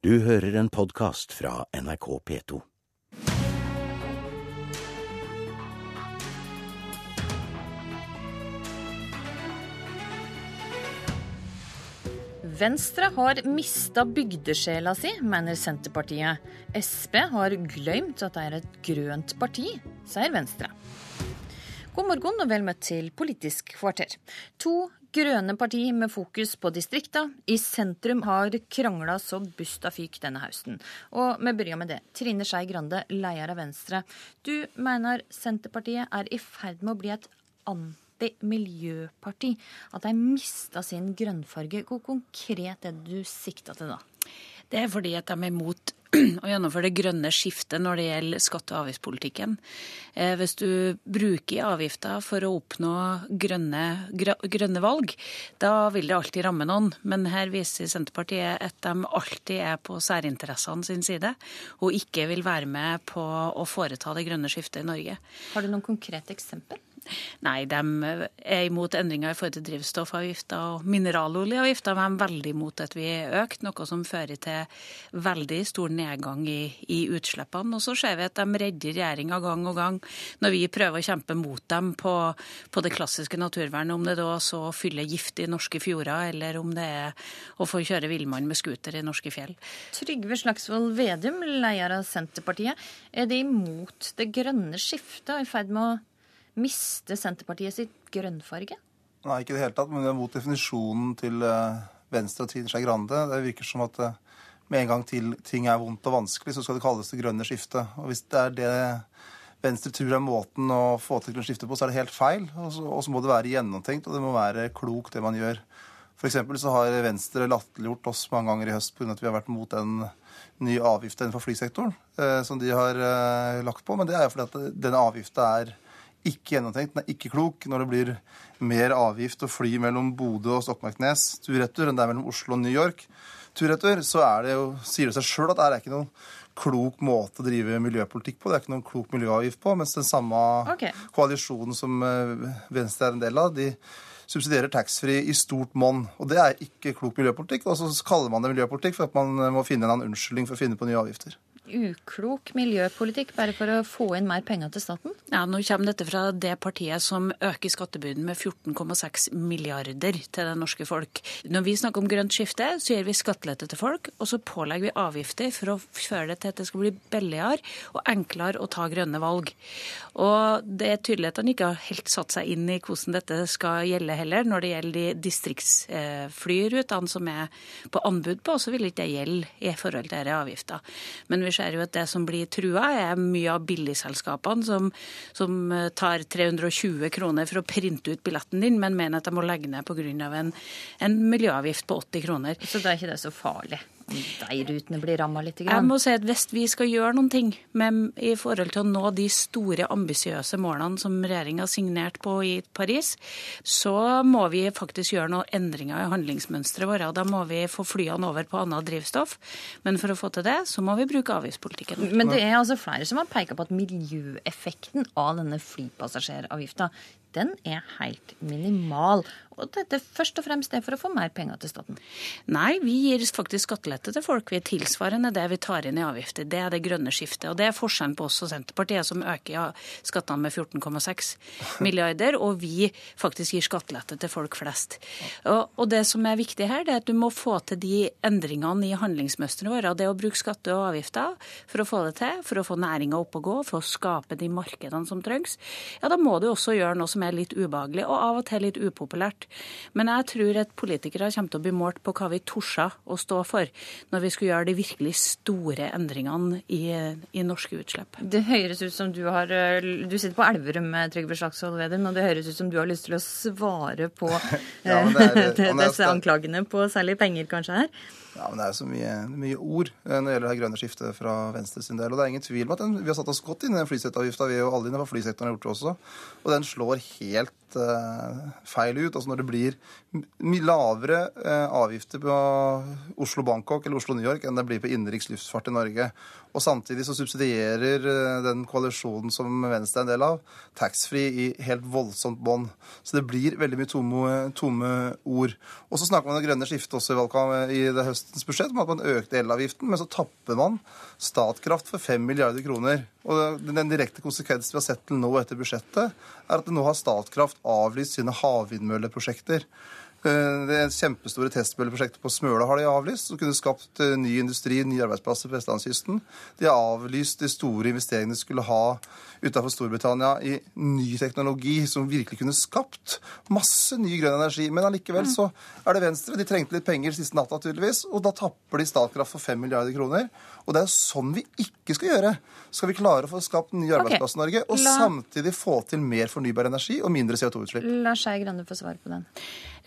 Du hører en podkast fra NRK P2. Venstre har mista bygdesjela si, mener Senterpartiet. Sp har glemt at det er et grønt parti, sier Venstre. God morgen og vel møtt til Politisk kvarter. To grønne parti med fokus på distrikta. I sentrum har krangla så busta fyk denne høsten. Og vi begynner med det. Trine Skei Grande, leder av Venstre. Du mener Senterpartiet er i ferd med å bli et anti-miljøparti. At de mista sin grønnfarge. Hvor konkret er det du sikta til da? Det er fordi at de er imot å gjennomføre det grønne skiftet når det gjelder skatte- og avgiftspolitikken. Eh, hvis du bruker avgifter for å oppnå grønne, grønne, valg, da vil det alltid ramme noen. Men her viser Senterpartiet at de alltid er på særinteressene sin side, og ikke vil være med på å foreta det grønne skiftet i Norge. Har du noen konkrete eksempel? Nei, de er imot endringer i forhold til drivstoffavgifter og mineraloljeavgifter. De er veldig imot at vi er økt, noe som fører til veldig stor nedgang i, i utslippene. Og så ser vi at de redder regjeringa gang og gang når vi prøver å kjempe mot dem på, på det klassiske naturvernet, om det da så fyller gift i norske fjorder, eller om det er å få kjøre villmann med scooter i norske fjell. Trygve Slagsvold Vedum, leder av Senterpartiet. Er de imot det grønne skiftet og i ferd med å Miste Senterpartiet sitt grønnfarge? Nei, ikke i det hele tatt. Men det er mot definisjonen til eh, Venstre og Trine Skei Grande. Det virker som at eh, med en gang til ting er vondt og vanskelig, så skal det kalles det grønne skiftet. Og hvis det er det Venstre tror er måten å få til grønt skifte på, så er det helt feil. Og så må det være gjennomtenkt, og det må være klokt, det man gjør. F.eks. så har Venstre latterliggjort oss mange ganger i høst pga. at vi har vært mot den nye avgiften innenfor flysektoren eh, som de har lagt på. Men det er jo fordi at denne avgifta er ikke gjennomtenkt, den er ikke klok når det blir mer avgift å fly mellom Bodø og Stokmarknes tur-retur enn det er mellom Oslo og New York tur-retur, så er det jo, sier det seg sjøl at det er ikke noen klok måte å drive miljøpolitikk på. Det er ikke noen klok miljøavgift på. Mens den samme okay. koalisjonen som eh, Venstre er en del av, de subsidierer taxfree i stort monn. Og det er ikke klok miljøpolitikk. Og så kaller man det miljøpolitikk for at man må finne en annen unnskyldning for å finne på nye avgifter uklok miljøpolitikk bare for å få inn mer penger til staten? Ja, Nå kommer dette fra det partiet som øker skattebyrden med 14,6 milliarder til det norske folk. Når vi snakker om grønt skifte, så gir vi skattelette til folk, og så pålegger vi avgifter for å føre det til at det skal bli billigere og enklere å ta grønne valg. Og det er tydelig at han ikke har helt satt seg inn i hvordan dette skal gjelde heller. Når det gjelder de distriktsflyrutene som er på anbud på, så vil ikke det gjelde i forhold til disse avgifter. Men vi ser jo at det som blir trua, er mye av billigselskapene som, som tar 320 kroner for å printe ut billetten din, men mener at de må legge ned pga. En, en miljøavgift på 80 kroner. Så da er ikke det så farlig? De rutene blir ramma litt? Jeg må si at Hvis vi skal gjøre noen ting med, i forhold til å nå de store, ambisiøse målene som regjeringa har signert på i Paris, så må vi faktisk gjøre noen endringer i handlingsmønsteret vårt. Da må vi få flyene over på annet drivstoff. Men for å få til det, så må vi bruke avgiftspolitikken. Men det er altså flere som har peka på at miljøeffekten av denne flypassasjeravgifta den er helt minimal. Og dette først og fremst er for å få mer penger til staten? Nei, vi gir faktisk skattelette til folk. Vi er tilsvarende det vi tar inn i avgifter. Det er det grønne skiftet. Og det er forskjellen på oss og Senterpartiet, som øker skattene med 14,6 milliarder, og vi faktisk gir skattelette til folk flest. Og, og, det som er viktig her, det er at du må få til de endringene i handlingsmønstrene våre. Det å bruke skatte og avgifter for å få det til, for å få næringa opp og gå, for å skape de markedene som trengs, ja, da må du også gjøre noe som er litt ubehagelig, og av og til litt upopulært. Men jeg tror at politikere kommer til å bli målt på hva vi torde å stå for når vi skulle gjøre de virkelig store endringene i, i norske utslipp. Det høres ut som du har Du sitter på Elverum, Trygve Slagsvold Vedum, og det høres ut som du har lyst til å svare på ja, er, disse anklagene på særlig penger, kanskje, her? Ja, men Det er så mye, mye ord eh, når det gjelder det grønne skiftet fra Venstre sin del. Og det er ingen tvil om at den, vi har satt oss godt inn i den flyseteavgifta. Vi jo alle innenfor flysektoren har gjort det også. Og den slår helt uh, feil ut. Altså når det blir mye lavere uh, avgifter på Oslo-Bangkok eller Oslo-New York enn det blir på innenriks luftfart i Norge. Og samtidig så subsidierer uh, den koalisjonen som Venstre er en del av, taxfree i helt voldsomt bånd. Så det blir veldig mye tomme, tomme ord. Og så snakker man om det grønne skiftet også i, valgkamp, i det høstens budsjett med at man økte elavgiften, men så tapper man Statkraft for 5 milliarder kroner. Og Den direkte konsekvensen vi har sett til nå etter budsjettet, er at nå har Statkraft avlyst sine havvindmølleprosjekter. Eh, det kjempestore testbølleprosjektet på Smøla har de avlyst, som kunne skapt eh, ny industri, nye arbeidsplasser på vestlandskysten. De har avlyst de store investeringene de skulle ha utenfor Storbritannia i ny teknologi som virkelig kunne skapt masse ny grønn energi. Men allikevel så er det Venstre. De trengte litt penger siste natta, tydeligvis, og da tapper de Statkraft for 5 milliarder kroner. Og det er jo sånn vi ikke skal gjøre. Skal vi klare å få skapt nye arbeidsplasser i Norge, og La... samtidig få til mer fornybar energi og mindre CO2-utslipp? La Skei Grande få svare på den.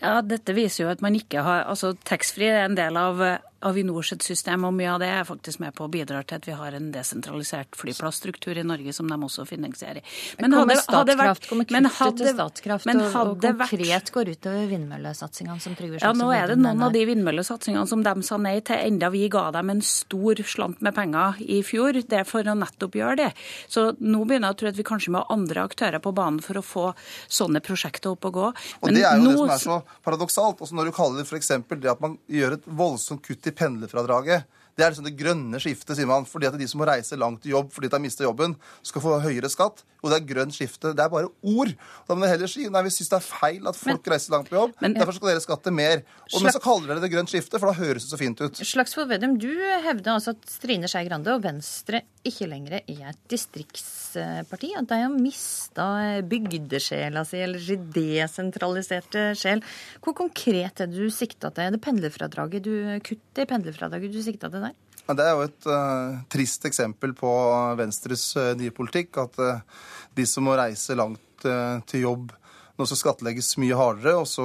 Ja, Dette viser jo at man ikke har altså Taxfree er en del av Avinors system, og mye av det er faktisk med på å bidra til at vi har en desentralisert flyplassstruktur i Norge som de også finansierer. Men kommer vært, kommer kuttet til Statkraft og, og konkret vært, går utover vindmøllesatsingene som Trygve Ja, nå er det noen av de vindmøllesatsingene som de sa nei til, enda vi ga dem en stor slant med penger i fjor. Det er for å nettopp gjøre det. Så nå begynner jeg å tro at vi kanskje må ha andre aktører på banen for å få sånne prosjekter opp og gå. Men og det er jo nå, det som er så paradoksalt. Også når du kaller det f.eks. det at man gjør et voldsomt kutt i pendlerfradraget. Det er liksom det grønne skiftet, sier man. Fordi at de som må reise langt til jobb fordi de har mista jobben, skal få høyere skatt. Og det er grønt skifte. Det er bare ord. Da må vi heller si nei, vi syns det er feil at folk men, reiser langt på jobb. Men, derfor skal dere skatte mer. Og men så kaller dere det grønt skifte, for da høres det så fint ut. Slagsvold Vedum, du hevder altså at Strine Skei Grande og Venstre ikke lenger er et distriktsparti. At de har mista bygdesjela si, eller sin desentraliserte sjel. Hvor konkret er det du sikta til? Er det pendlerfradraget du kutter i pendlerfradraget du sikta til der? Det er jo et uh, trist eksempel på Venstres uh, nye politikk. At uh, de som må reise langt til jobb, nå skal skattlegges mye hardere, og så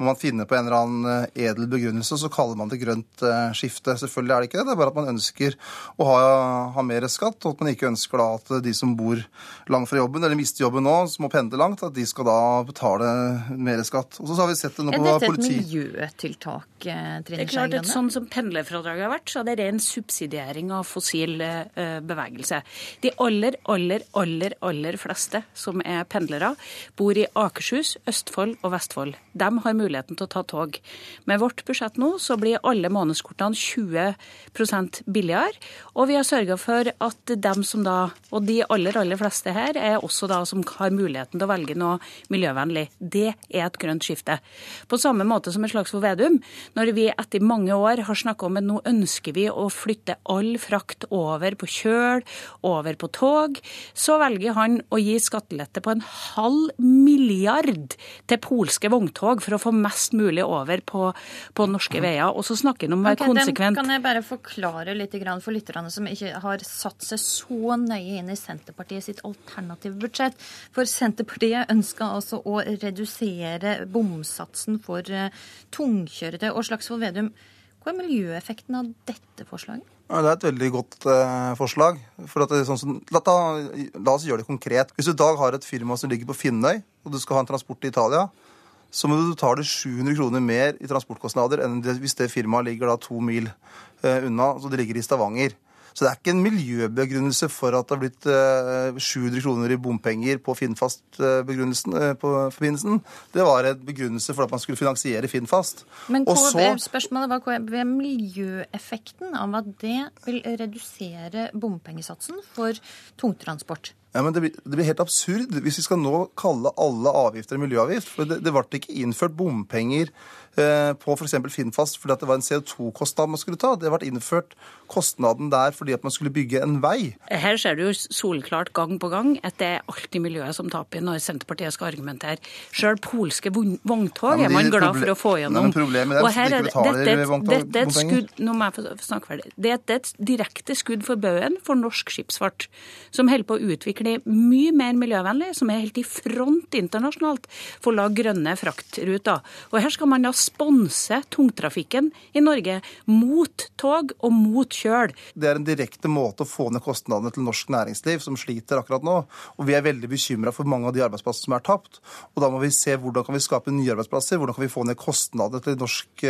må man finne på en eller annen eh, edel begrunnelse, og så kaller man det grønt eh, skifte. Selvfølgelig er det ikke det, det er bare at man ønsker å ha, ha mer skatt, og at man ikke ønsker da at de som bor langt fra jobben, eller mister jobben nå, som må pendle langt, at de skal da betale mer skatt. Og så har vi sett det nå på politi... Er dette et miljøtiltak, Trine Trine Det er klart at Sånn som pendlerfradraget har vært, så er det ren subsidiering av fossil bevegelse. De aller, aller, aller, aller fleste som er pendlere, bor i Aker Akershus, Østfold og Vestfold. De har muligheten til å ta tog. Med vårt budsjett nå så blir alle månedskortene 20% billigere. Og vi har sørga for at dem som da, og de aller, aller fleste her, er også da som har muligheten til å velge noe miljøvennlig. Det er et grønt skifte. På samme måte som et Slagsvold Vedum, når vi etter mange år har snakka om at nå ønsker vi å flytte all frakt over på kjøl, over på tog, så velger han å gi skattelette på en halv milliard milliard til polske vogntog for å få mest mulig over på, på norske veier. Og så snakker han om å være okay, konsekvent. Kan jeg bare forklare litt for lytterne som ikke har satt seg så nøye inn i Senterpartiet sitt alternative budsjett? For Senterpartiet ønsker altså å redusere bomsatsen for uh, tungkjøretøy. Og Slagsvold Vedum, hva er miljøeffekten av dette forslaget? Det er et veldig godt eh, forslag. Sånn som, la, la, oss gjøre det konkret. Hvis du i dag har et firma som ligger på Finnøy, og du skal ha en transport til Italia, så må du betale 700 kroner mer i transportkostnader enn hvis det firmaet ligger da to mil eh, unna. Så det ligger i Stavanger. Så det er ikke en miljøbegrunnelse for at det har blitt 700 eh, kroner i bompenger på Finnfast-forbindelsen. Eh, det var en begrunnelse for at man skulle finansiere Finnfast. Men hva, så, spørsmålet var er miljøeffekten av at det vil redusere bompengesatsen for tungtransport? Ja, men det blir, det blir, helt absurd hvis vi skal nå kalle alle avgifter miljøavgift. For det, det ble ikke innført bompenger eh, på f.eks. Finnfast fordi det var en CO2-kostnad man skulle ta. Det ble innført kostnaden der fordi at man skulle bygge en vei. Her ser du jo solklart gang på gang at det er alltid miljøet som taper når Senterpartiet skal argumentere. Sjøl polske vogntog ja, er man glad for å få gjennom. Problemet er at de ikke betaler vogntog. Nå må jeg få snakke ferdig. Det er et direkte skudd for baugen for norsk skipsfart, som holder på å utvikle utvikle mye mer miljøvennlig, som er helt i front internasjonalt for å lage grønne fraktruter. Og her skal man da sponse tungtrafikken i Norge mot tog og mot kjøl. Det er en direkte måte å få ned kostnadene til norsk næringsliv, som sliter akkurat nå. Og vi er veldig bekymra for mange av de arbeidsplassene som er tapt. Og da må vi se hvordan kan vi skape nye arbeidsplasser, hvordan kan vi få ned kostnadene til norsk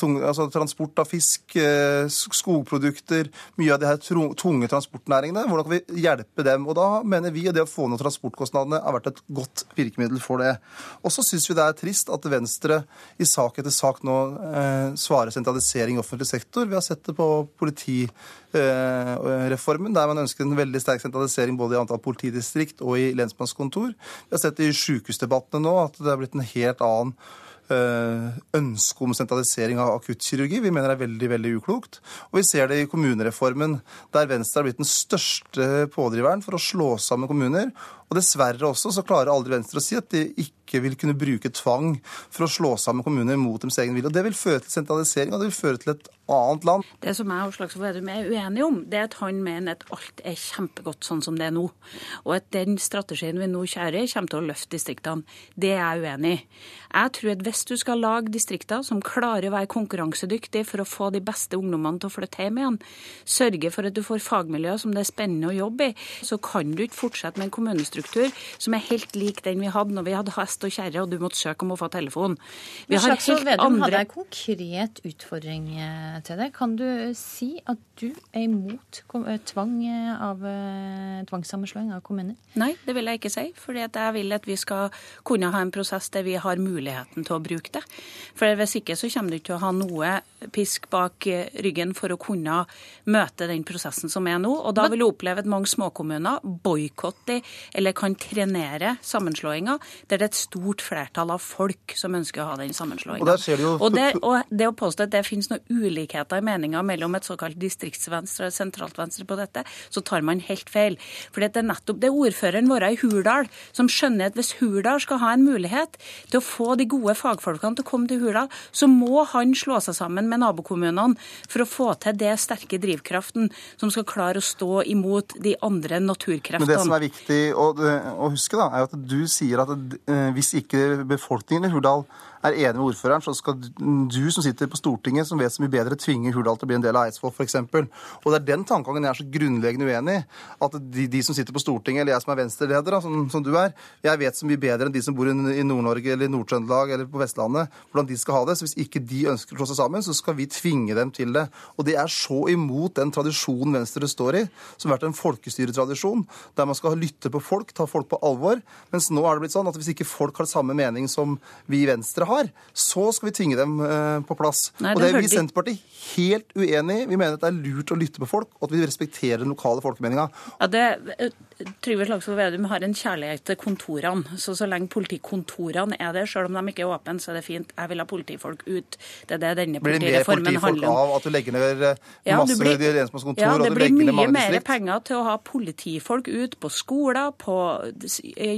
tunge, altså transport av fisk, eh, skogprodukter, mye av de her tunge transportnæringene. Hvordan kan vi hjelpe dem? Og Da mener vi at det å få ned transportkostnadene har vært et godt virkemiddel for det. Og så syns vi det er trist at Venstre i sak etter sak nå eh, svarer sentralisering i offentlig sektor. Vi har sett det på politireformen, der man ønsker en veldig sterk sentralisering både i antall politidistrikt og i lensmannskontor. Vi har sett det i sykehusdebattene nå at det har blitt en helt annen Eh, ønske om sentralisering av akuttkirurgi. Vi mener det er veldig veldig uklokt. Og vi ser det i kommunereformen, der Venstre har blitt den største pådriveren for å slå sammen kommuner. Og dessverre også så klarer aldri Venstre å si at de ikke vil kunne bruke tvang for å slå sammen kommuner mot deres egen vilje. Og Det vil føre til sentralisering, og det vil føre til et annet land. Det som jeg og Slagsvold Vedum er uenige om, det er at han mener at alt er kjempegodt sånn som det er nå. Og at den strategien vi nå kjører, kommer til å løfte distriktene. Det er jeg uenig i. Jeg tror at hvis du skal lage distrikter som klarer å være konkurransedyktige for å få de beste ungdommene til å flytte hjem igjen, sørge for at du får fagmiljøer som det er spennende å jobbe i, så kan du ikke fortsette med en kommunestruktur som er helt lik den vi hadde når vi hadde hest og kjerre og du måtte søke om å få telefon. Vi har helt Vedum andre... hadde en konkret utfordring eh, til deg. Kan du si at du er imot eh, tvang eh, av tvangssammenslåing av kommuner? Nei, det vil jeg ikke si. For jeg vil at vi skal kunne ha en prosess der vi har muligheten til å bruke det. For hvis ikke så kommer du ikke til å ha noe pisk bak ryggen for å kunne møte den prosessen som er nå. Og da vil du oppleve at mange småkommuner boikotter eller kan trenere sammenslåinger der det er et stort flertall av folk som ønsker å ha den sammenslåinga. Og, og, og det å påstå at det finnes noen ulikheter i meninga mellom et såkalt distriktsvenstre og et sentralt venstre på dette, så tar man helt feil. For det er nettopp det ordføreren vår i Hurdal som skjønner at hvis Hurdal skal ha en mulighet til å få de gode fagfolkene til å komme til Hurdal, så må han slå seg sammen med nabokommunene for å få til det sterke drivkraften som skal klare å stå imot de andre naturkreftene. Men det som er viktig å, å huske, da, er at du sier at eh, hvis ikke befolkningen i Hurdal er enig med ordføreren, så skal du som sitter på Stortinget, som vet så mye bedre, tvinge Hurdal til å bli en del av Eidsvoll f.eks. Og det er den tankegangen jeg er så grunnleggende uenig i. At de, de, som sitter på Stortinget, eller jeg som er venstreleder, som, som, du er, jeg vet så mye bedre enn de som bor i Nord-Norge eller Nord-Trøndelag eller på Vestlandet, hvordan de skal ha det. Så hvis ikke de ønsker å slå seg sammen, så skal vi tvinge dem til det. Og det er så imot den tradisjonen Venstre står i, som har vært en folkestyretradisjon, der man skal lytte på folk, ta folk på alvor. Mens nå er det blitt sånn at hvis ikke folk har samme mening som vi i Venstre har, så skal vi tvinge dem eh, på plass. Nei, og det er vi i Senterpartiet helt uenig i. Vi mener at det er lurt å lytte på folk, og at vi respekterer den lokale folkemeninga. Ja, det, Trygve Slagsvold Vedum har en kjærlighet til kontorene. Så så lenge politikontorene er der, selv om de ikke er åpne, så er det fint. Jeg vil ha politifolk ut. Det er det denne politireformen handler om. Blir det mer politifolk av at du legger ned eh, masse ja, blir, lensmannskontor? Ja, det blir mye mer penger til å ha politifolk ut på skoler, på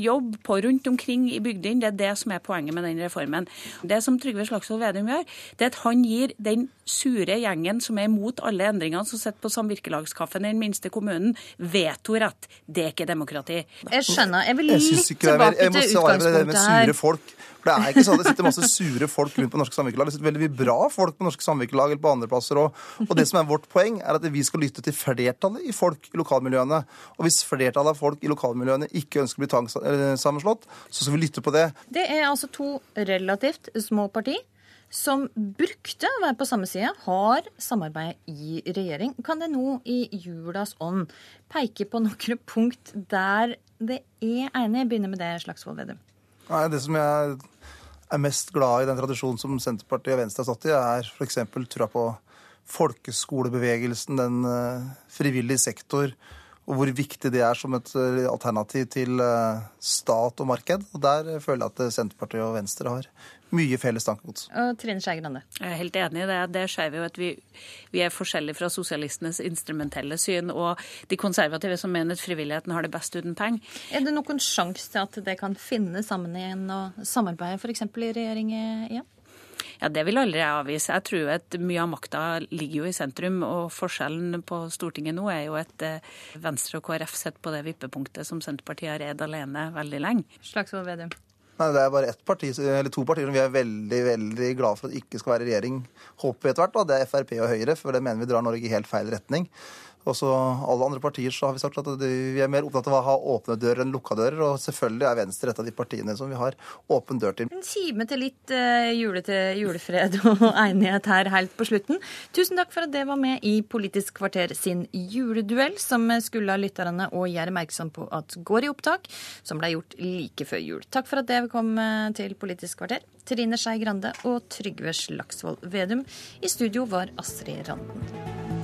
jobb, på rundt omkring i bygdene. Det er det som er poenget med den reformen. Det som Trygve Slagsvold Vedum gjør, det er at han gir den sure gjengen som er imot alle endringene, som sitter på samvirkelagskaffen i den minste kommunen, vetorett. Det er ikke demokrati. Jeg skjønner. Jeg vil litt tilbake til utgangspunktet her. Folk. For Det er ikke sånn, at det sitter masse sure folk rundt på norske samvirkelag. Det sitter veldig mye bra folk på norske samvirkelag eller på andre plasser òg. Og det som er vårt poeng, er at vi skal lytte til flertallet i folk i lokalmiljøene. Og hvis flertallet av folk i lokalmiljøene ikke ønsker å bli tvangssammenslått, så skal vi lytte på det. Det er altså to relativt små parti som brukte å være på samme side, har samarbeid i regjering. Kan det nå i julas ånd peke på noen punkt der det er enig? Begynner med det, Slagsvold Vedum. Nei, Det som jeg er mest glad i den tradisjonen som Senterpartiet og Venstre har stått i, er f.eks. trua på folkeskolebevegelsen, den uh, frivillige sektor, og hvor viktig det er som et uh, alternativ til uh, stat og marked. Og Der føler jeg at Senterpartiet og Venstre har mye felles tankegods. Og Trine Skei Grande? Jeg er helt enig i det. Det ser vi jo at vi, vi, er forskjellige fra sosialistenes instrumentelle syn og de konservative som mener at frivilligheten har det best uten penger. Er det noen sjanse til at det kan finne sammen igjen og samarbeide f.eks. i regjering igjen? Ja, Det vil aldri jeg avvise. Jeg tror at mye av makta ligger jo i sentrum. Og forskjellen på Stortinget nå er jo at eh, Venstre og KrF sitter på det vippepunktet som Senterpartiet har redd alene veldig lenge. Slagsvold Vedum. Nei, Det er bare ett parti, eller to partier som vi er veldig veldig glad for at ikke skal være regjering, håper vi etter hvert. Det er Frp og Høyre, for det mener vi drar Norge i helt feil retning. Også alle andre partier så har vi sagt at vi er mer opptatt av å ha åpne dører enn lukka dører. Og selvfølgelig er Venstre et av de partiene som vi har åpen dør til. En kime til litt jule julete, julefred og enighet her helt på slutten. Tusen takk for at det var med i Politisk kvarter sin juleduell, som skulle ha lytterne å gjøre oppmerksom på at går i opptak, som ble gjort like før jul. Takk for at dere kom eh, til Politisk kvarter. Trine Skei Grande og Trygve Slagsvold Vedum. I studio var Astrid Randen.